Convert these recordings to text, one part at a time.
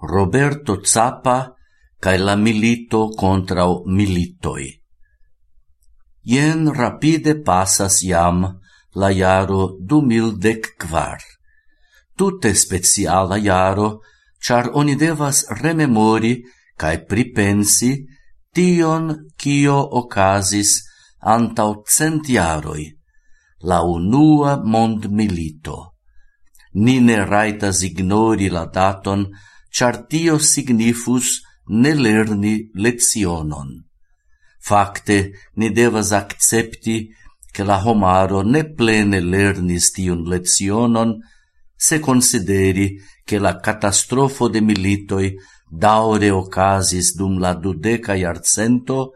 Roberto Zappa cae la milito contrau militoi. Ien rapide passas iam la iaro du mildec quar. Tutte speciala iaro, char oni devas rememori cae pripensi tion cio ocasis antau cent jaroi, la unua mond milito. Ni ne raitas ignori la daton char tio signifus ne lerni lezionon. Fakte, ni devas accepti che la homaro ne plene lernis tion lezionon, se consideri che la catastrofo de militoi daure ocasis dum la dudeca iarcento,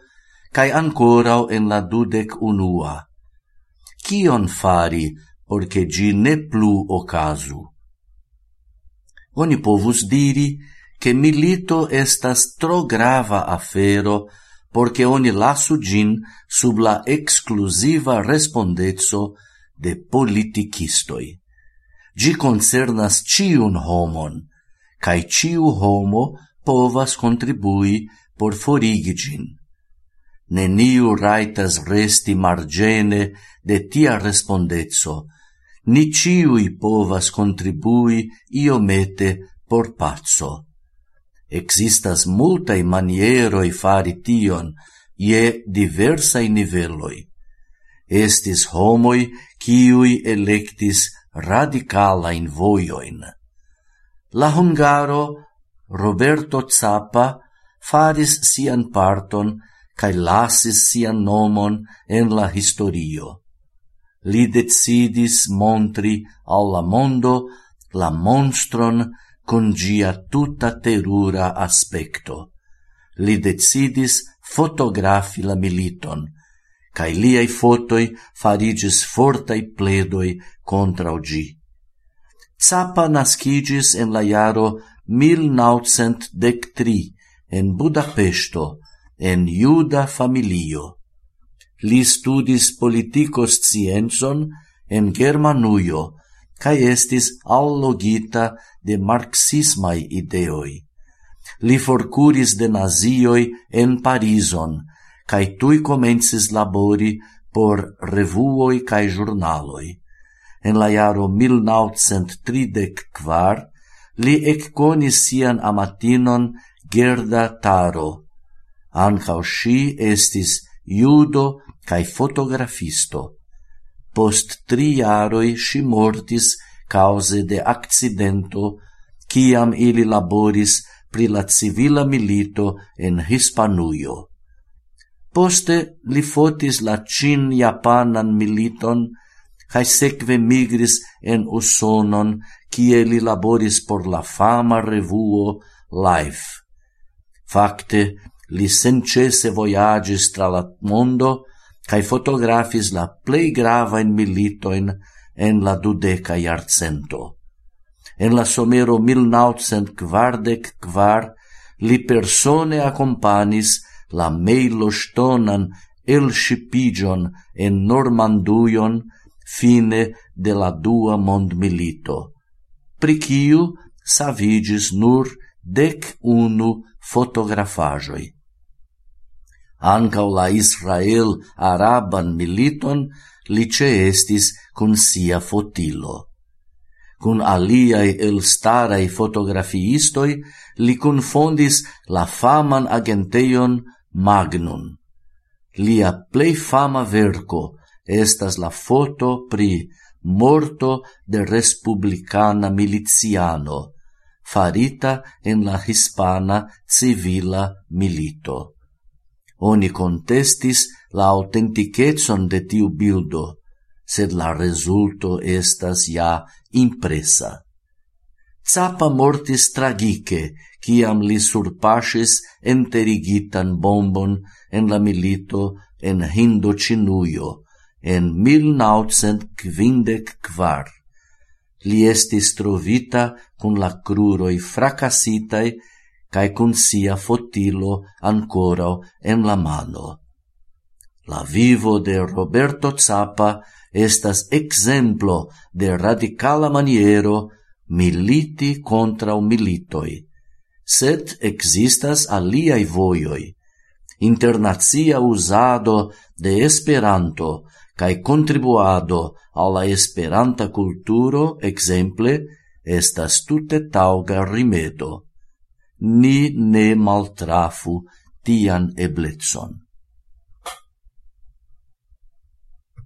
cae ancorau en la dudec unua. Cion fari, porce gi ne plu ocasu? oni povus diri che milito estas tro grava afero porque oni lasu gin sub la exclusiva respondezzo de politicistoi. Gi concernas ciun homon, cae ciu homo povas contribui por forigi gin. Neniu raitas resti margene de tia respondezzo, ni ciui povas contribui iomete por pazzo. Existas multae manieroi fari tion, ie diversai niveloi. Estis homoi ciui electis radicala in voioin. La hungaro Roberto Zappa faris sian parton cae lasis sian nomon en la historio li decidis montri alla mondo la monstron con gia tutta terura aspecto. Li decidis fotografi la militon, cae liai fotoi farigis fortai pledoi contra gi. Zappa nascigis en la iaro 1913 en Budapesto, en juda familio. Li studis politikos scienzon en Germanujo, cae estis allogita de marxismai ideoi. Li forcuris de nazioi en Parison, cae tui comensis labori por revuoi cae jurnaloi. En la iaro 1934 li ecconis sian amatinon Gerda Taro. Ancao si estis judo cae fotografisto. Post tri jaroi si mortis cause de accidento, ciam ili laboris pri la civila milito en Hispanuio. Poste li fotis la cin-japanan militon, cae sekve migris en Usonon, cie li laboris por la fama revuo Life. Fakte, Li sencese voyagis tra la mondo cae fotografis la plei gravain militoin en la dudeca iarcento. En la somero 1944 li persone accompanis la meilo stonan el shipigion en Normanduion fine de la dua mond milito, Priciu savigis nur dec unu fotografagioi. Ancau la Israel-Araban militon li ce estis cun sia fotilo. Cun aliai elstarai fotografiistoi li confondis la faman agenteion Magnum. Lia plei fama verco estas la foto pri morto de republicana miliziano, farita en la hispana civila milito oni contestis la autenticetson de tiu bildo, sed la resulto estas ja impresa. Zappa mortis tragice, ciam li surpasis enterigitan bombon en la milito en Hindoĉinujo en 1954. Li estis trovita kun la cruroi fracasitaj cae cun sia fotilo ancorau en la mano. La vivo de Roberto Zappa estas exemplo de radicala maniero militi contra militoi, sed existas aliai voioi. Internazia usado de Esperanto cae contribuado alla Esperanta culturo, exemple, estas tute tauga rimedo ni ne maltrafu tian eblecon.